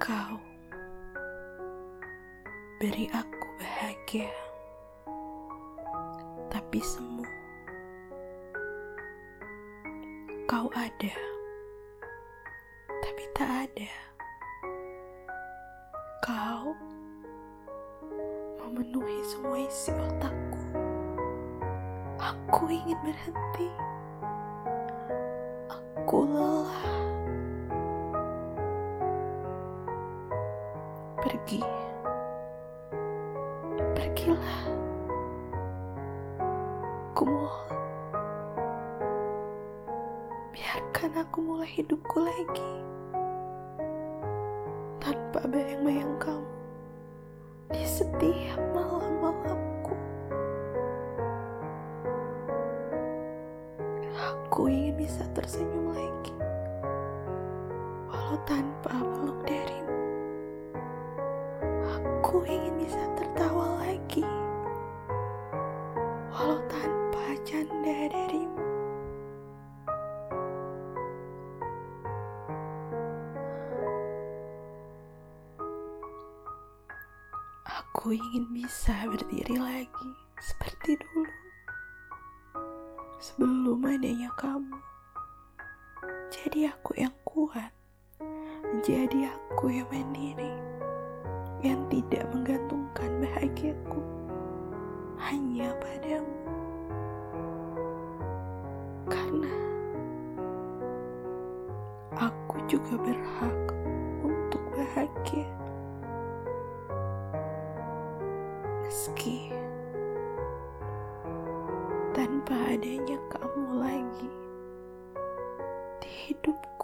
Kau beri aku bahagia, tapi semu. Kau ada, tapi tak ada. Kau memenuhi semua isi otakku. Aku ingin berhenti. Aku lelah. Pergi. Pergilah. Kumohon. Biarkan aku mulai hidupku lagi. Tanpa bayang-bayang kamu. Di setiap malam-malamku. Aku ingin bisa tersenyum lagi. Walau tanpa peluk darimu. Aku ingin bisa tertawa lagi. Walau tanpa canda darimu. Aku ingin bisa berdiri lagi seperti dulu. Sebelum adanya kamu. Jadi aku yang kuat. Jadi aku yang mandiri. Yang tidak menggantungkan bahagiaku hanya padamu. Karena aku juga berhak untuk bahagia. Meski tanpa adanya kamu lagi di hidupku.